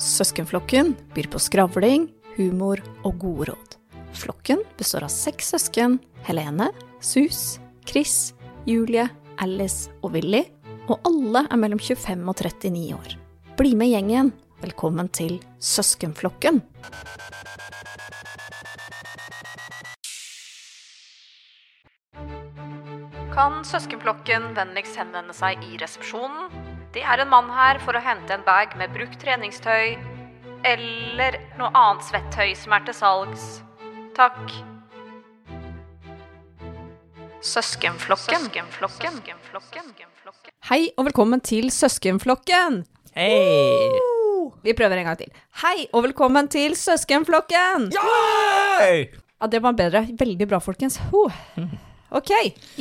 Søskenflokken byr på skravling, humor og gode råd. Flokken består av seks søsken Helene, Sus, Chris, Julie, Alice og Willy, og alle er mellom 25 og 39 år. Bli med gjengen. Velkommen til Søskenflokken. Kan søskenflokken vennligst henvende seg i resepsjonen? Det er en mann her for å hente en bag med brukt treningstøy eller noe annet svettøy som er til salgs. Takk. Søskenflokken. Søskenflokken. Hei og velkommen til Søskenflokken. Hei! Vi prøver en gang til. Hei og velkommen til Søskenflokken. Ja! Ja, det var bedre. Veldig bra, folkens. Huh. Ok,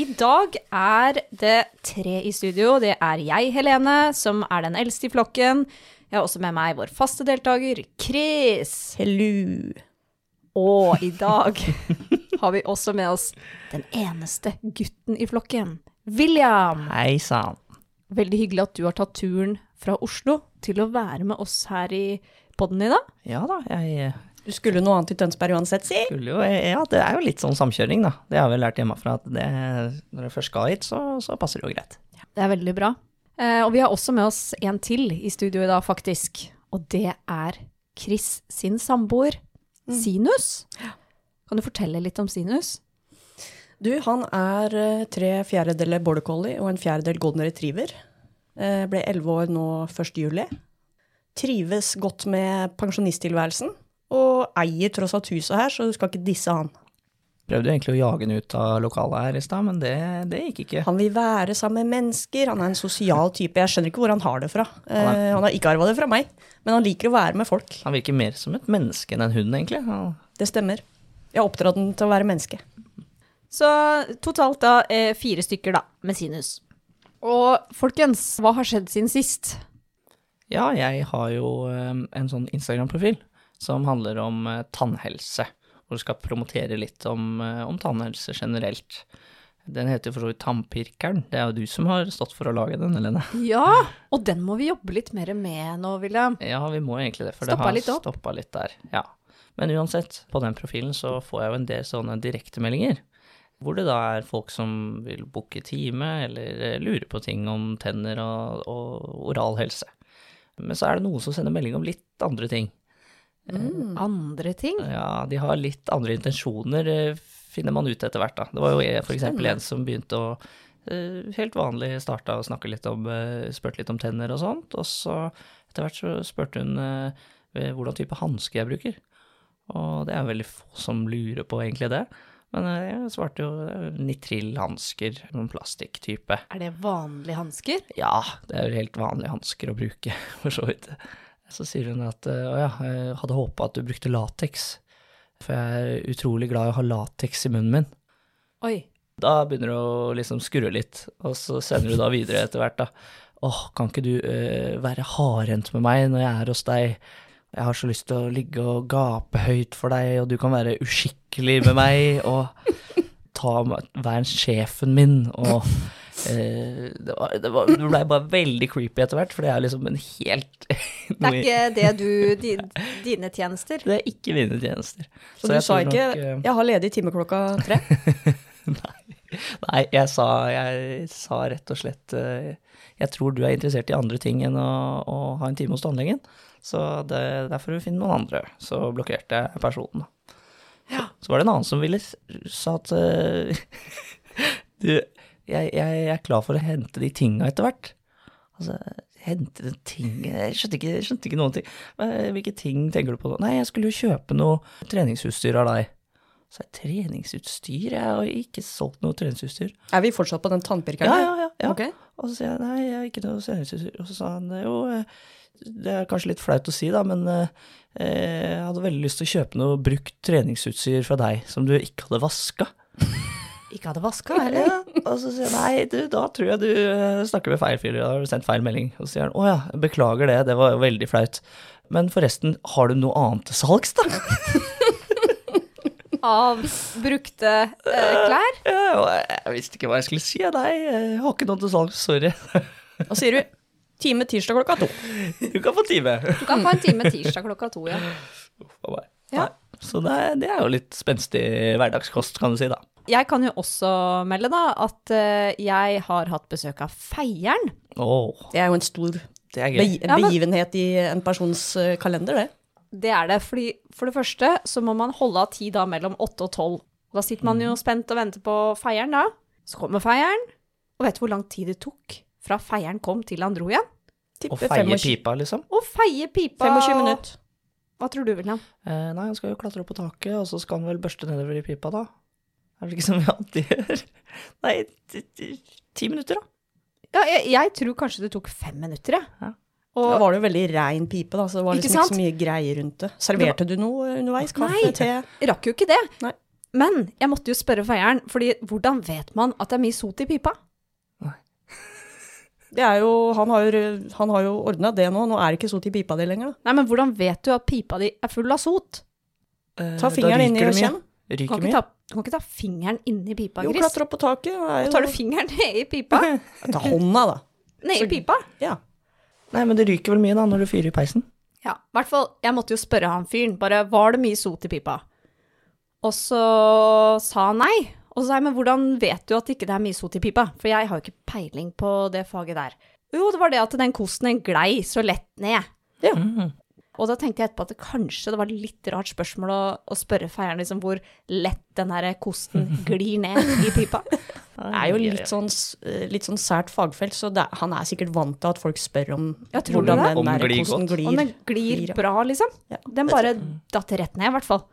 i dag er det tre i studio. Det er jeg, Helene, som er den eldste i flokken. Jeg har også med meg vår faste deltaker, Chris. Hello. Og i dag har vi også med oss den eneste gutten i flokken, William. Hei sann. Veldig hyggelig at du har tatt turen fra Oslo til å være med oss her i podden i dag. Ja da, jeg Du skulle noe annet i Tønsberg uansett, si. skulle jo Ja, det er jo litt sånn samkjøring, da. Det har vi lært hjemmefra, at det, når du først skal hit, så, så passer det jo greit. Det er veldig bra. Eh, og vi har også med oss en til i studio i dag, faktisk. Og det er Chris sin samboer, Sinus. Kan du fortelle litt om Sinus? Du, han er eh, tre fjerdedeler border collie og en fjerdedel golden retriever. Eh, ble elleve år nå 1. juli. Trives godt med pensjonisttilværelsen. Og eier tross alt huset her, så du skal ikke disse han. Prøvde jo egentlig å jage den ut av lokalet her i stad, men det, det gikk ikke. Han vil være sammen med mennesker, han er en sosial type. Jeg skjønner ikke hvor han har det fra. Eh, Han er- han har ikke arva det fra meg, men han liker å være med folk. Han virker mer som et menneske enn en hund, egentlig. Han, Det stemmer. Jeg har oppdratt den til å være menneske. Så totalt da eh, fire stykker da, med sinus. Og folkens, hva har skjedd siden sist? ja, jeg har jo eh, en sånn Instagram-profil som handler om eh, tannhelse, hvor du skal promotere litt om, eh, om tannhelse generelt. Den heter for så vidt Tannpirkeren. Det er jo du som har stått for å lage den, Helene. Ja, og den må vi jobbe litt mer med nå, William. Ja, vi må egentlig det, for Stoppa det har stoppa litt der. Ja. Men uansett, på den profilen så får jeg jo en del sånne direktemeldinger. Hvor det da er folk som vil booke time, eller lure lurer på ting om tenner og, og oral helse. Men så er det noen som sender melding om litt andre ting. Andre ting? Ja, de har litt andre intensjoner, eh, finner man ut etter hvert, da. Det var jo for eksempel en som begynte å eh, helt vanlig starta å snakke litt om eh, Spurte litt om tenner og sånt, og så etter hvert så spurte hun eh, hvordan type hanske jeg bruker. Og det er veldig få som lurer på egentlig det. Men eh, jeg svarte jo eh, nitrillhansker, noen plastikktype. Er det vanlige hansker? Ja, det er jo helt vanlige hansker å bruke, for så vidt. Så sier hun at eh, å ja, jeg hadde håpa at du brukte lateks, for jeg er utrolig glad i å ha lateks i munnen min. Oi. Da begynner det å liksom skurre litt, og så sender du da videre etter hvert, da. åh, kan ikke du uh, være hardhendt med meg når jeg er hos deg? Jeg har så lyst til å ligge og gape høyt for deg, og du kan være uskikkelig med meg, og ta meg- være sjefen min, og eh, det, var, det, var, det ble bare veldig creepy etter hvert, for det er liksom en helt Det er ikke det du di, Dine tjenester. Det er ikke mine tjenester. Så, du sa ikke nok, eh, 'jeg har ledig time klokka tre'? Nei, jeg sa, jeg sa rett og slett eh, Jeg tror du er interessert i andre ting enn å, å ha en time hos tannlegen, så det, derfor får du finne noen andre. Så blokkerte jeg personen. Ja. Så var det en annen som ville sa at Du, jeg, jeg er klar for å hente de tinga etter hvert. Altså, hente de ting Jeg skjønte ikke, skjønte ikke noen ting. Men Hvilke ting tenker du på nå? Nei, jeg skulle jo kjøpe noe treningsutstyr av deg. Så jeg treningsutstyr? Jeg har ikke solgt noe treningsutstyr. Er vi fortsatt på den tannpirkeren? Ja, ja, ja. ja. Ok. Og så sier jeg nei, jeg har ikke noe treningsutstyr. Og så sa han jo, eh, det er kanskje litt flaut å si da, men eh, eh, jeg hadde veldig lyst til å kjøpe noe brukt treningsutstyr fra deg som du ikke hadde vaska. Ikke hadde vaska, eller? Ja, og så sier han nei, du, da tror jeg du eh, snakker med feil fyr, da har du sendt feil melding. Og så sier han å ja, beklager det, det var veldig flaut. Men forresten, har du noe annet til salgs, da? Av brukte eh, klær? Ja, jeg visste ikke hva jeg skulle si. Nei, jeg har ikke noe til salgs, sorry. Og sier du time tirsdag klokka to. Du kan få time. Du kan få en time tirsdag klokka to, ja. For meg. Ja. Nei, Så det er, det er jo litt spenstig hverdagskost, kan du si, da. Jeg kan jo også melde da at eh, jeg har hatt besøk av feieren. Oh. Det er jo en stor be begivenhet i en persons eh, kalender, det. Det er det, fordi for det første så må man holde av tid da mellom åtte og tolv. Da sitter man jo spent og venter på feieren da. Så kommer feieren, og vet du hvor lang tid det tok fra feieren kom til han dro igjen? Å feie pipa, liksom. Å feie pipa. 25 minutter. Hva tror du, William? Eh, nei, han skal jo klatre opp på taket, og så skal han vel børste nedover i pipa, da. Er det ikke som vi alltid gjør? Nei, ti- ti ti minutter, da. Ja, jeg, jeg tror kanskje det tok fem minutter, jeg. Ja. Og Da var det jo veldig rein pipe, da, så det var Ikke liksom ikke, så mye greier rundt det. Serverte du noe underveis? Kaffe, Nei. te? Nei, rakk jo ikke det. Nei. Men jeg måtte jo spørre feieren, fordi hvordan vet man at det er mye sot i pipa? Det er jo, han har jo, han har jo ordna det nå, nå er det ikke sot i pipa di lenger. da. Nei, men hvordan vet du at pipa di er full av sot? Eh, Ta fingeren inn i og kjenn. Ryker mye. du kan ikke ta fingeren inni pipa, Jo, Gris. klatre opp på taket. Jo, Tar du fingeren ned i pipa? Ta hånda, da. Ned i pipa? Ja. Nei, men det ryker vel mye da, når du fyrer i peisen. Ja, i hvert fall, jeg måtte jo spørre han fyren, bare, var det mye sot i pipa? Og så sa han nei. Og så sa jeg, men hvordan vet du at ikke det er mye sot i pipa? For jeg har jo ikke peiling på det faget der. Jo, det var det at den kosten glei så lett ned. Ja. Mm. Og da tenkte jeg etterpå at det kanskje det var litt rart spørsmål å, å spørre feieren liksom hvor lett den her kosten glir ned i pipa. Det er jo litt sånn, litt sånn sært fagfelt, så det, han er sikkert vant til at folk spør om hvordan den Om der glir kosten glir. Om den glir Glir, bra, liksom. Ja. Den bare datt rett ned, i hvert fall.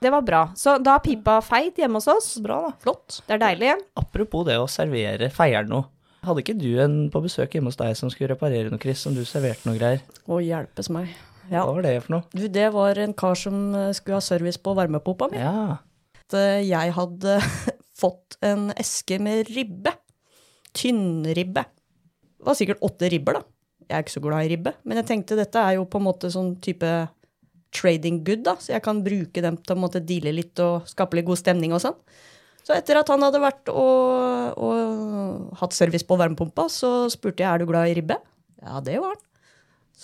Det var bra. Så da er pipa feit hjemme hos oss. Bra, da. Flott. Det er deilig. Apropos det å servere feieren noe. Hadde ikke du en på besøk hjemme hos deg som skulle reparere noe, Chris, som du serverte noe greier? Å hjelpes meg. Ja. Hva var det for noe? Du, det var en kar som eh, skulle ha service på varmepumpa mi. Ja. Eh, jeg hadde fått en eske med ribbe. Tynnribbe. Det var sikkert åtte ribber, da. Jeg er ikke så glad i ribbe, men jeg tenkte dette er jo på en måte sånn type trading good, da, så jeg kan bruke dem til å måtte deale litt og skape litt god stemning og sånn. Så etter at han hadde vært og, og hatt service på varmepumpa, så spurte jeg er du glad i ribbe. Ja, det var han.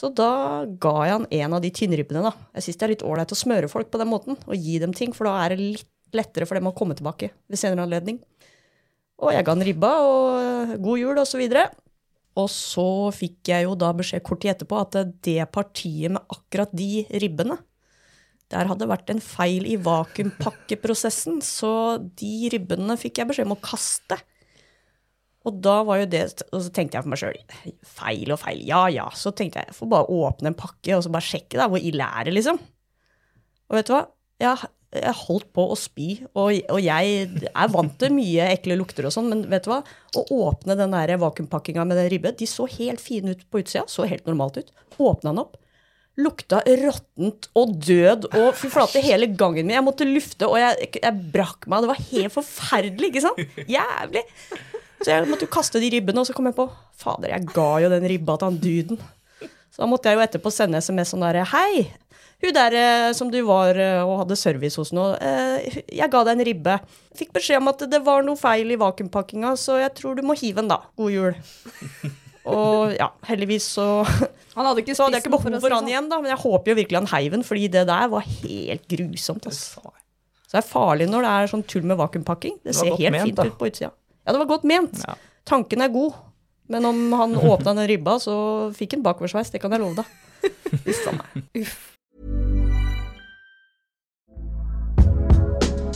Så da ga jeg han en av de tynnribbene, da. Jeg syns det er litt ålreit å smøre folk på den måten, og gi dem ting, for da er det litt lettere for dem å komme tilbake ved senere anledning. Og jeg ga han ribba, og god jul, og så videre. Og så fikk jeg jo da beskjed kort tid etterpå at det partiet med akkurat de ribbene, der hadde vært en feil i vakuumpakkeprosessen, så de ribbene fikk jeg beskjed om å kaste. Og da var jo det, og så tenkte jeg for meg sjøl, feil og feil, ja ja. Så tenkte jeg, jeg får bare åpne en pakke og så bare sjekke da, hvor ille er det, liksom. Og vet du hva? Jeg, jeg holdt på å spy, og, og jeg er vant til mye ekle lukter og sånn, men vet du hva? Å åpne den der vakuumpakkinga med den ribbe, de så helt fine ut på utsida, så helt normalt ut. Åpna den opp. Lukta råttent og død og fy flate hele gangen min. Jeg måtte lufte, og jeg, jeg brakk meg. Det var helt forferdelig, ikke sant? Jævlig. Så jeg måtte jo kaste de ribbene, og så kom jeg på Fader, jeg ga jo den ribba til han duden. Så da måtte jeg jo etterpå sende SMS sånn derre Hei, hun der eh, som du var eh, og hadde service hos nå, eh, jeg ga deg en ribbe. Fikk beskjed om at det var noe feil i vakuumpakkinga, så jeg tror du må hive den, da. God jul. Og ja, heldigvis så Han hadde ikke så hadde jeg ikke behov for han sånn. igjen, da. Men jeg håper jo virkelig han heiv den, fordi det der var helt grusomt. Altså. Så det er farlig når det er sånn tull med vakuumpakking. Det, Det ser helt ment, fint da. ut på utsida. Ja, det var godt ment. Ja. Tanken er god. Men om han åpna den ribba, så fikk han bakoversveis. Det kan jeg love deg. Uff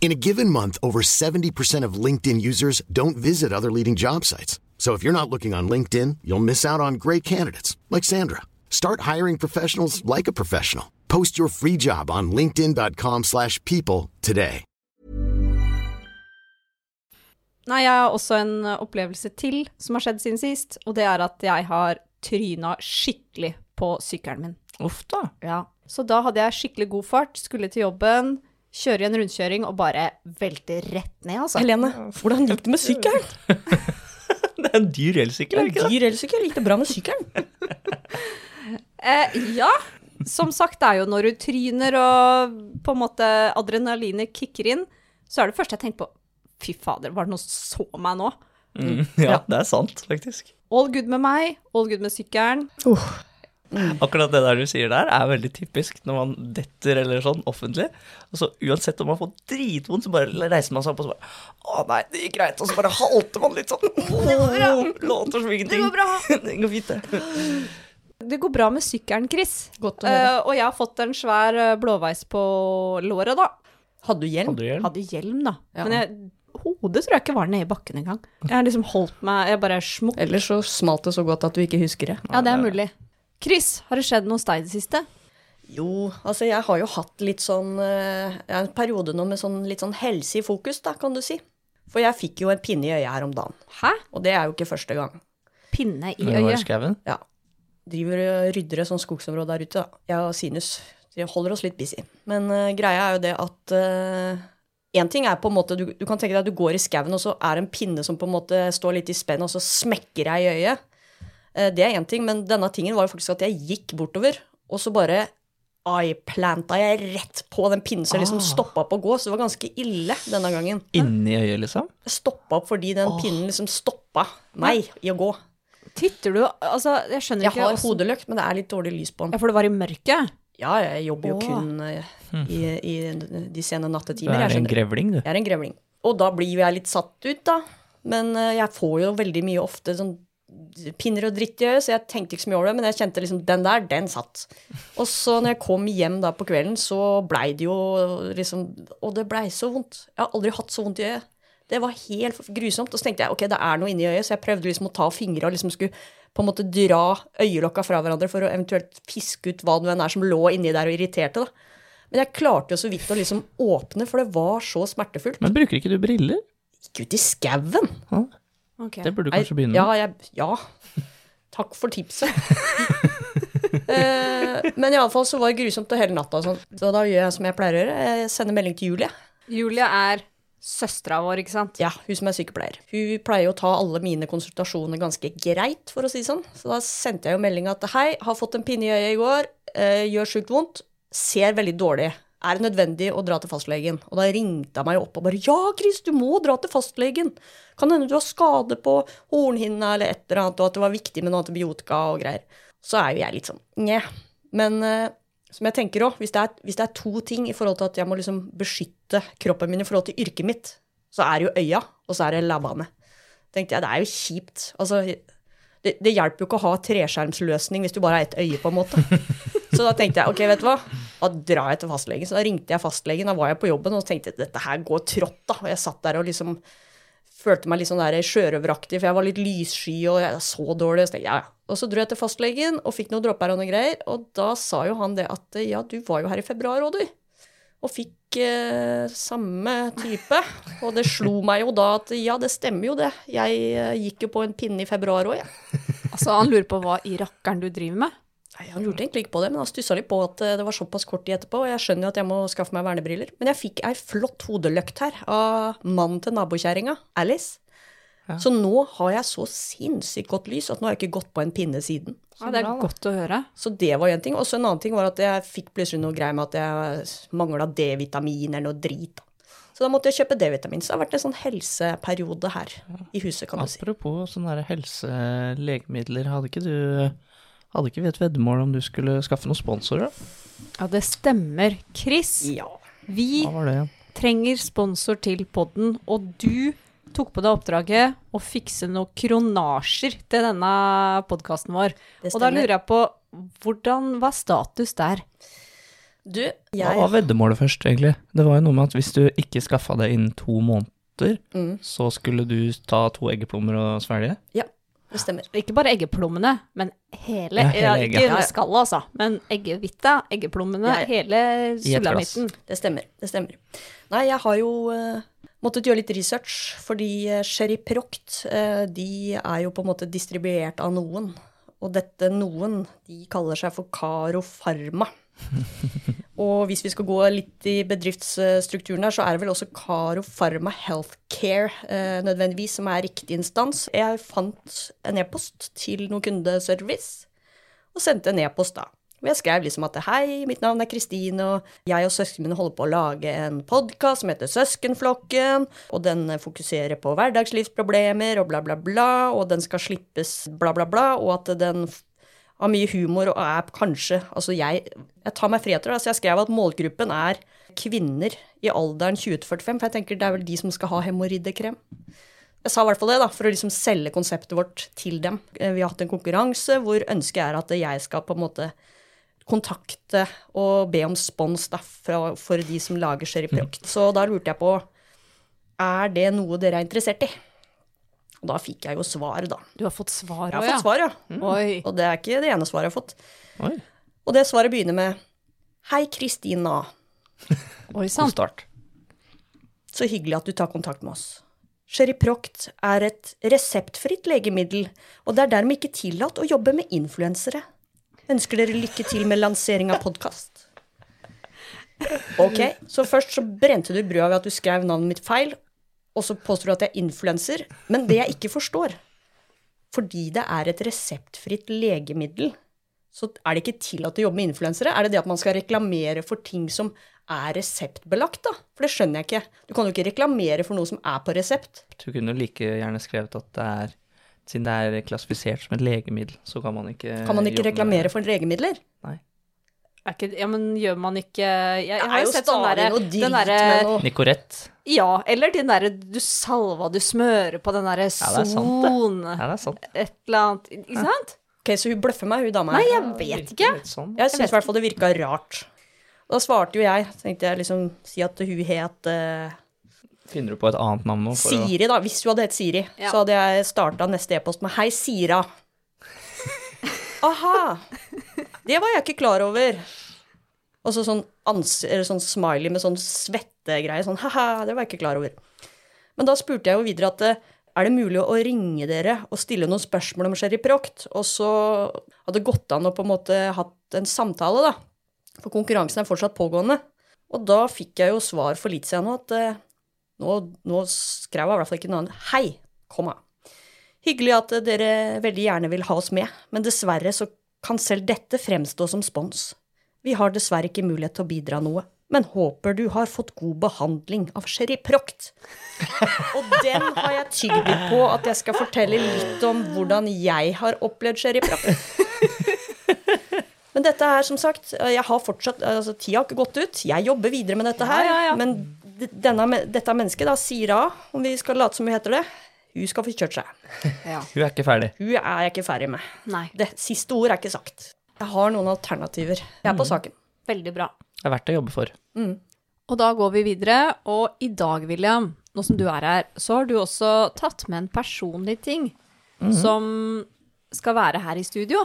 In a given month, over 70% of LinkedIn users don't visit other leading job sites. So if you're not looking on LinkedIn, you'll miss out on great candidates like Sandra. Start hiring professionals like a professional. Post your free job on linkedin.com/people today. Nei, jeg har også en opplevelse til som har skjedd siden sist, og det er at jeg har tryna skikkelig på sykkelen min. Uff da. Ja. Så da hadde jeg skikkelig god fart, skulle til jobben, kjøre i en rundkjøring og bare velter rett ned, altså. Helene, hvordan gikk det med sykkelen? Det er en dyr elsykkel, ikke sant? Dyr elsykkel, gikk det bra med sykkelen? Eh, ja, som sagt, det er jo når du tryner og på en måte adrenalinet kicker inn, så er det første jeg tenker på Fy fader, var det noen som så meg nå? Mm, ja, det er sant, faktisk. All good med meg, all good med sykkelen. Akkurat det der du sier der, er veldig typisk når man detter eller sånn offentlig. Og så uansett om man får dritvondt, så bare reiser man seg opp og så bare Å nei, det gikk greit. Og så bare halter man litt sånn. Åh, Låter som ingenting. Det går bra. det går fint, det. Det går bra med sykkelen, Chris. Godt å høre. Uh, og jeg har fått en svær eh, blåveis på låret, da. Hadde du hjelm? Hadde du hjelm? Hadde hjelm, da. Ja. Men jeg, hodet tror jeg ikke var nede i bakken engang. Jeg har liksom holdt meg Jeg bare smukk. Ellers så smalt det så godt at du ikke husker det. Ja, det er mulig. Chris, har det skjedd noe hos deg i det siste? Jo, altså jeg har jo hatt litt sånn eh, jeg En periode nå med sånn litt sånn helse i fokus, da, kan du si. For jeg fikk jo en pinne i øyet her om dagen. Hæ? Og det er jo ikke første gang. Pinne i øyet? Ja. Driver og rydder et sånt skogsområde der ute, da. Jeg og Sinus. Vi holder oss litt busy. Men uh, greia er jo det at Én ting er på en måte du, du kan tenke deg at du går i skauen, og så er det en pinne som på en måte står litt i spenn, og så smekker deg i øyet. Eh, det er én ting, men denne tingen var jo faktisk at jeg gikk bortover, og så bare eyeplanta jeg rett på den pinnen, så jeg liksom Ah. stoppa opp å gå. Så det var ganske ille denne gangen. Inni øyet, liksom. Jeg stoppa opp fordi den pinnen liksom stoppa meg i å gå. Titter du Altså, jeg skjønner Jeg ikke har også... hodelykt, men det er litt dårlig lys på den. Ja, for det var i mørket? Ja, jeg jobber jo Åh. kun eh, i, i de sene Du nattetimer. er Jeg, en grevling, du. jeg er en grevling. Og da blir jo jeg litt satt ut, da. Men eh, jeg får jo veldig mye ofte sånn pinner og dritt i øyet, så jeg tenkte ikke så mye over det, men jeg kjente liksom den der, den satt. Og så når jeg kom hjem da på kvelden, så blei det jo liksom Og det blei så vondt. Jeg har aldri hatt så vondt i øyet. Det var helt grusomt. Og så tenkte jeg ok, det er noe inni øyet, så jeg prøvde liksom å ta fingra og liksom skulle på en måte dra øyelokka fra hverandre for å eventuelt fiske ut hva det enn er som lå inni der og irriterte, da. Men jeg klarte jo så vidt å liksom åpne, for det var så smertefullt. Men bruker ikke du briller? Gikk ut i skauen. Ok. Det burde du kanskje begynne Ja, med. jeg, ja. Takk for tipset. eh, men iallfall så var det grusomt og hele natta sånn. Så da gjør jeg som jeg pleier å gjøre. Jeg sender melding til Julie. Julie er søstera vår, ikke sant? Ja, hun som er sykepleier. Hun pleier å ta alle mine konsultasjoner ganske greit, for å si det sånn. Så da sendte jeg jo melding at hei, har fått en pinne i øyet i går, eh, gjør sjukt vondt, ser veldig dårlig. Er det nødvendig å dra til fastlegen? Og da ringte han meg opp og bare ja, Chris, du må dra til fastlegen. Kan hende du har skade på hornhinna eller et eller annet, og at det var viktig med noe antibiotika og greier. Så er jo jeg litt sånn nje, Men eh, som jeg tenker òg, hvis, hvis det er to ting i forhold til at jeg må liksom beskytte kroppen min i forhold til yrket mitt, så er det jo øya, og så er det labbene. Tenkte jeg, det er jo kjipt. Altså, det, det hjelper jo ikke å ha treskjermsløsning hvis du bare har ett øye, på en måte. Så da tenkte jeg, ok, vet du hva, da drar jeg til fastlegen. Så da ringte jeg fastlegen, da var jeg på jobben, og tenkte dette her går trått, da. Og jeg satt der og liksom følte meg litt sånn der sjørøveraktig, for jeg var litt lyssky og jeg så dårlig. Så tenkte ja, ja. Og så dro jeg til fastlegen og fikk noen dråper og noen greier, og da sa jo han det at ja, du var jo her i februar òg, du. Og fikk eh, samme type. Og det slo meg jo da at ja, det stemmer jo det. Jeg eh, gikk jo på en pinne i februar òg, jeg. Altså, han lurer på hva i rakkeren du driver med. Nei, Han lurte egentlig ikke på det, men han stussa litt på at eh, det var såpass kort tid etterpå. Og jeg skjønner jo at jeg må skaffe meg vernebriller. Men jeg fikk ei flott hodeløkt her av mannen til nabokjerringa, Alice. Så nå har jeg så sinnssykt godt lys at nå har jeg ikke gått på en pinne siden. Ja, det er godt å høre. Så det var en ting. Og så en annen ting var at jeg fikk plutselig noe greier med at jeg mangla D-vitamin eller noe drit. Så da måtte jeg kjøpe D-vitamin. Så det har vært en sånn helseperiode her i huset, kan du si. Apropos sånne der helselegemidler, hadde ikke du hadde ikke vi et veddemål om du skulle skaffe noen sponsorer? Ja, det stemmer. Chris, Ja. vi trenger sponsor til podden, og du tok på deg oppdraget å fikse noen kronasjer til denne podkasten vår. Og da lurer jeg på, hvordan var status der? Du, Hva var jeg veddemålet først, egentlig? Det var jo noe med at hvis du ikke skaffa det innen to måneder, Mm. så skulle du ta to eggeplommer og svelge? Ja, det stemmer. Ikke bare eggeplommene, men hele, Ja, hele egget. Ikke skallet, altså, men eggehvita, eggeplommene, Ja, ja. hele sulamitten. Det stemmer. det stemmer. Nei, jeg har jo eh, måttet gjøre litt research, fordi eh, Sherry Proct eh, de er jo på en måte distribuert av noen. Og dette noen, de kaller seg for Caro Pharma. Og hvis vi skal gå litt i bedriftsstrukturen her, så er det vel også Caro Pharma Healthcare eh, nødvendigvis som er riktig instans. Jeg fant en e-post til noen kundeservice, og sendte en e-post da. Og jeg skrev liksom at hei, mitt navn er Kristine, og jeg og søsknene mine holder på å lage en podkast som heter Søskenflokken, og den fokuserer på hverdagslivsproblemer og bla, bla, bla, og den skal slippes bla, bla, bla, og at den har mye humor og er kanskje Altså, jeg, jeg tar meg friheter, så jeg skrev at målgruppen er kvinner i alderen 20 til 45, for jeg tenker det er vel de som skal ha hemoroidekrem. Jeg sa i hvert fall det, da, for å liksom selge konseptet vårt til dem. Eh, Vi har hatt en konkurranse hvor ønsket er at jeg skal på en måte kontakte og be om spons da, for, for de som lager Sherry Proct. Så da lurte jeg på er det noe dere er interessert i. Og da fikk jeg jo svar, da. Du har fått svar Jeg har fått svar, ja. Oi. Og det er ikke det ene svaret jeg har fått. Oi, Og det svaret begynner med Hei, Kristina. Oi sann. Så hyggelig at du tar kontakt med oss. Sherry Proct er et reseptfritt legemiddel, og det er dermed ikke tillatt å jobbe med influensere. Ønsker dere lykke til med lansering av podkast? Ok, så først så brente du brua ved at du skrev navnet mitt feil, og så påstår du at jeg er influenser. Men det jeg ikke forstår, fordi det er et reseptfritt legemiddel, så er det ikke tillatt å jobbe med influensere? Er det det at man skal reklamere for ting som er reseptbelagt, da? For det skjønner jeg ikke. Du kan jo ikke reklamere for noe som er på resept. Du kunne like gjerne skrevet at det er Siden det er klassifisert som et legemiddel, så kan man ikke Kan man ikke reklamere for legemidler? Nei. Er ikke, ja, men gjør man ikke Jeg, jeg har jo sett sånn derre den derre- med Nicorette. Ja, eller den derre du salva du smører på den derre Ja, det er sant, det. son Ja, det er sant. Et eller annet. Ikke sant? Ok, så hun bløffer meg, hun dama. Nei, jeg vet ikke. Sånn. Jeg syns i hvert fall det virka rart. Da svarte jo jeg, tenkte jeg liksom si at hun het uh, Finner du på et annet navn nå? For. Siri, da. Hvis hun hadde hett Siri, Ja. så hadde jeg starta neste e-post med 'Hei, Sira'. Aha! Det var jeg ikke klar over. Og så sånn, sånn smiley med sånn svettegreie. Sånn ha-ha, det var jeg ikke klar over. Men da spurte jeg jo videre at eh, er det mulig å ringe dere og stille noen spørsmål om Sherry Proct? Og så hadde det gått an å på en måte hatt en samtale, da. For konkurransen er fortsatt pågående. Og da fikk jeg jo svar for litt siden nå at eh, nå, nå skrev jeg i hvert fall ikke noe annet. Hei, komma. Hyggelig at dere veldig gjerne vil ha oss med, men dessverre så kan selv dette fremstå som spons. Vi har dessverre ikke mulighet til å bidra noe, men håper du har fått god behandling av Sherry Proct. Og den har jeg tygd litt på at jeg skal fortelle litt om hvordan jeg har opplevd Sherry Proct. Men dette er som sagt Jeg har fortsatt altså Tida har ikke gått ut. Jeg jobber videre med dette her. Ja, ja, ja. Men denne, dette mennesket da sier A, om vi skal late som vi heter det. Hun skal få kjørt seg. Ja. Hun er ikke ferdig. Hun er jeg ikke ferdig med. Nei. Det siste ord er ikke sagt. Jeg har noen alternativer. Jeg er på saken. Veldig bra. Det er verdt å jobbe for. Og da går vi videre, og i dag, William, nå som du er her, så har du også tatt med en personlig ting som skal være her i studio.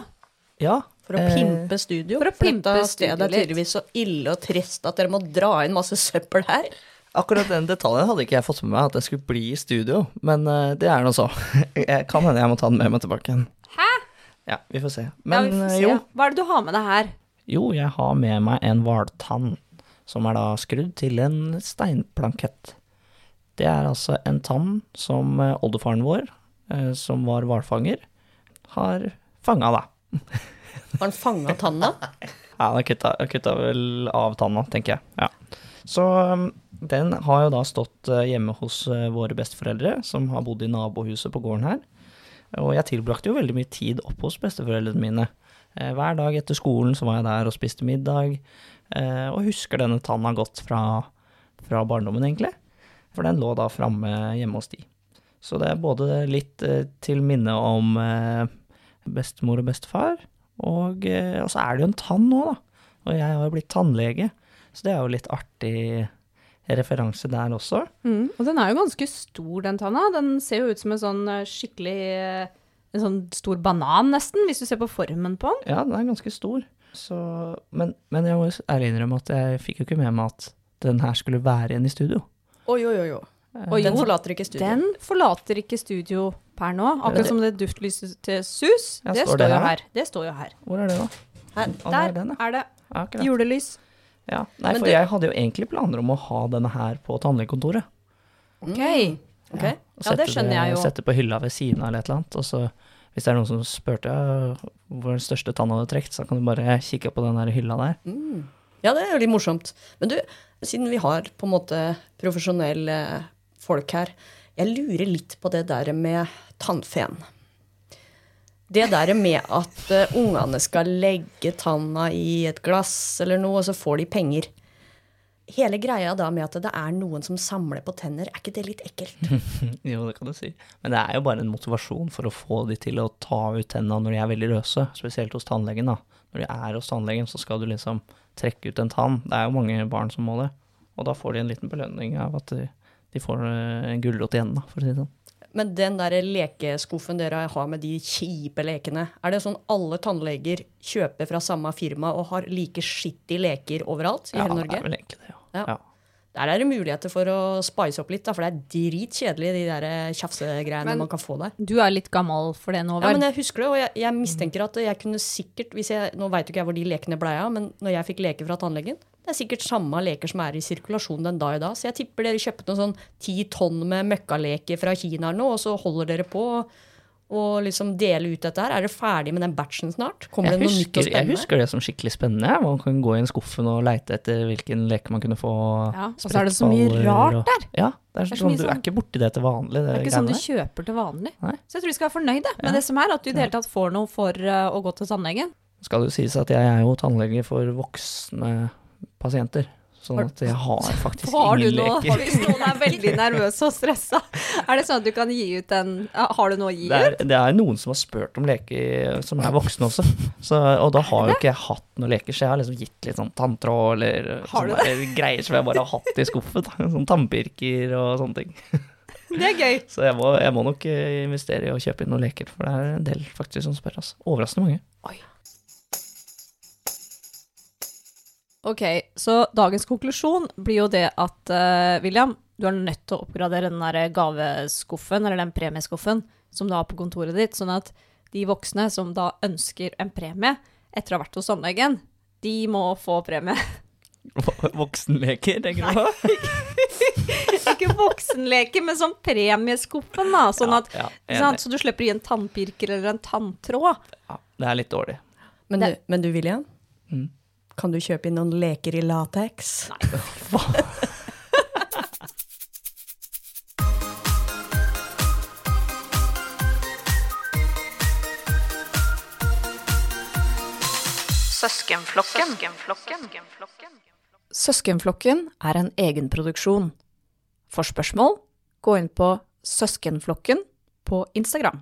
Ja. For å eh, pimpe studio. for å pimpe dette stedet er tydeligvis så ille og trist at dere må dra inn masse søppel her. Akkurat den detaljen hadde ikke jeg fått med meg, at jeg skulle bli i studio. Men eh, det er nå så. Jeg kan hende jeg må ta den med meg tilbake igjen. Hæ? Ja, vi får se. Men ja, får eh, se. jo, Hva er det du har med deg her? jo, jeg har med meg en hvaltann, som er da skrudd til en steinplankett. Det er altså en tann som eh, oldefaren vår, som var hvalfanger, har fanga, da. Har han fanga tanna? Ja, han kutta, kutta vel av tanna, tenker jeg. Ja. Så um, den har jo da stått eh, hjemme hos eh, våre besteforeldre, som har bodd i nabohuset på gården her. Og jeg tilbrakte jo veldig mye tid opp hos besteforeldrene mine. Eh, Hver dag etter skolen så var jeg der og spiste middag, og husker denne tanna godt fra, fra barndommen, egentlig. For den lå da framme hjemme hos de. Så det er både litt til minne om bestemor og bestefar, og, og så er det jo en tann nå, da. Og jeg har blitt tannlege, så det er jo litt artig referanse der også. Mm, og den er jo ganske stor, den tanna. Den ser jo ut som en sånn eh, skikkelig eh, En sånn stor banan, nesten, hvis du ser på formen på den. Ja, den er ganske stor. Så, men, men jeg må ærlig innrømme at jeg fikk jo ikke med meg at den her skulle være igjen i studio. Oi, oi, oi. oi. Og Den jo, forlater ikke studio. Den forlater ikke studio per nå, akkurat som det duftlyset til sus. Ja, det står står jo her? her. Det står jo her. Hvor er det, da? Her. Der, er Der den, ja. er det Akkurat. julelys. Ja. Nei, for du- jeg hadde jo egentlig planer om å ha denne her på tannlegekontoret. Ok. Ok. Ja, Ja, det skjønner jeg jo. Sette på hylla ved siden av eller et eller annet. Og så hvis det er noen som spurte ja, hvor den største tanna du har trukket, så kan du bare kikke på den der hylla der. Ja, det er jo litt morsomt. Men du, siden vi har på en måte profesjonelle folk her, jeg lurer litt på det der med tannfen. Det der med at eh, ungene skal legge tanna i et glass eller noe, og så får de penger. Hele greia da med at det er noen som samler på tenner, er ikke det litt ekkelt? Jo, det kan du si. Men det er jo bare en motivasjon for å få de til å ta ut tenna når de er veldig løse, spesielt hos tannlegen. da. Når de er hos tannlegen, så skal du liksom trekke ut en tann. Det er jo mange barn som må det. Og da får de en liten belønning av at de, får eh, en gulrot igjen, da, for å si det sånn. Men den der lekeskuffen dere har med de kjipe lekene, er det sånn alle tannleger kjøper fra samme firma og har like skittige leker overalt i Ja, hele det er vel egentlig det, ja. Ja. ja. Der er det muligheter for å spice opp litt, da, for det er dritkjedelig, de der tjafsegreiene Men- man kan få der. Du er litt gammel for det nå, vel? Ja, men jeg husker det, og jeg, jeg mistenker at jeg kunne sikkert hvis jeg, Nå veit jo ikke jeg hvor de lekene blei av, men når jeg fikk leker fra tannlegen Det er sikkert samme leker som er i sirkulasjon den dag i dag. Så jeg tipper dere kjøpte noen sånn ti tonn med møkkaleker fra Kina eller noe, og så holder dere på og liksom dele ut dette her. Er dere ferdig med den batchen snart? Kommer Jeg det noe nytt og spennende? jeg husker det som skikkelig spennende. Man kan gå i en skuffen og leite etter hvilken leke man kunne få. Ja, og så er det så mye rart og- der. Ja, det er, er sånn, mye du er sånn- ikke borti det til vanlig. Det, Det er ikke sånn du kjøper til vanlig. Nei. Så jeg tror vi skal være fornøyde med Ja. det som er, at du i det hele tatt får noe for eh, å gå til tannlegen. Skal det jo sies at jeg er jo tannlege for voksne pasienter. Sånn at jeg har faktisk Har ingen noe, leker. hvis noen er veldig nervøs og stressa, er det sånn at du kan gi ut en Har du noe å gi Det er, ut? det er noen som har spurt om leker som er voksne også. Så, og da har jo ikke jeg hatt noen leker, så jeg har liksom gitt litt sånn tanntråd eller sånne greier som jeg bare har hatt i skuffen. Sånn tannpirker og sånne ting. Det er gøy. Så jeg må, jeg må nok eh, investere i å kjøpe inn noen leker, for det er en del faktisk som spør. Altså. Overraskende mange. Ok, så dagens konklusjon blir jo det at uh, William, du er nødt til å oppgradere den der gaveskuffen, eller den premieskuffen, som du har på kontoret ditt, sånn at de voksne som da ønsker en premie etter å ha vært hos tannlegen, de må få premie. Voksenleker, tenker du på? Ikke voksenleker, men sånn premieskuffen, da. Sånn Ja, at, ja, sant? enig. Så du slipper å gi en tannpirker eller en tanntråd. Ja, det er litt dårlig. Men, du, men du, William? Mm. Kan du kjøpe inn noen leker i lateks? Søskenflokken er en egenproduksjon. For spørsmål, gå inn på Søskenflokken på Instagram.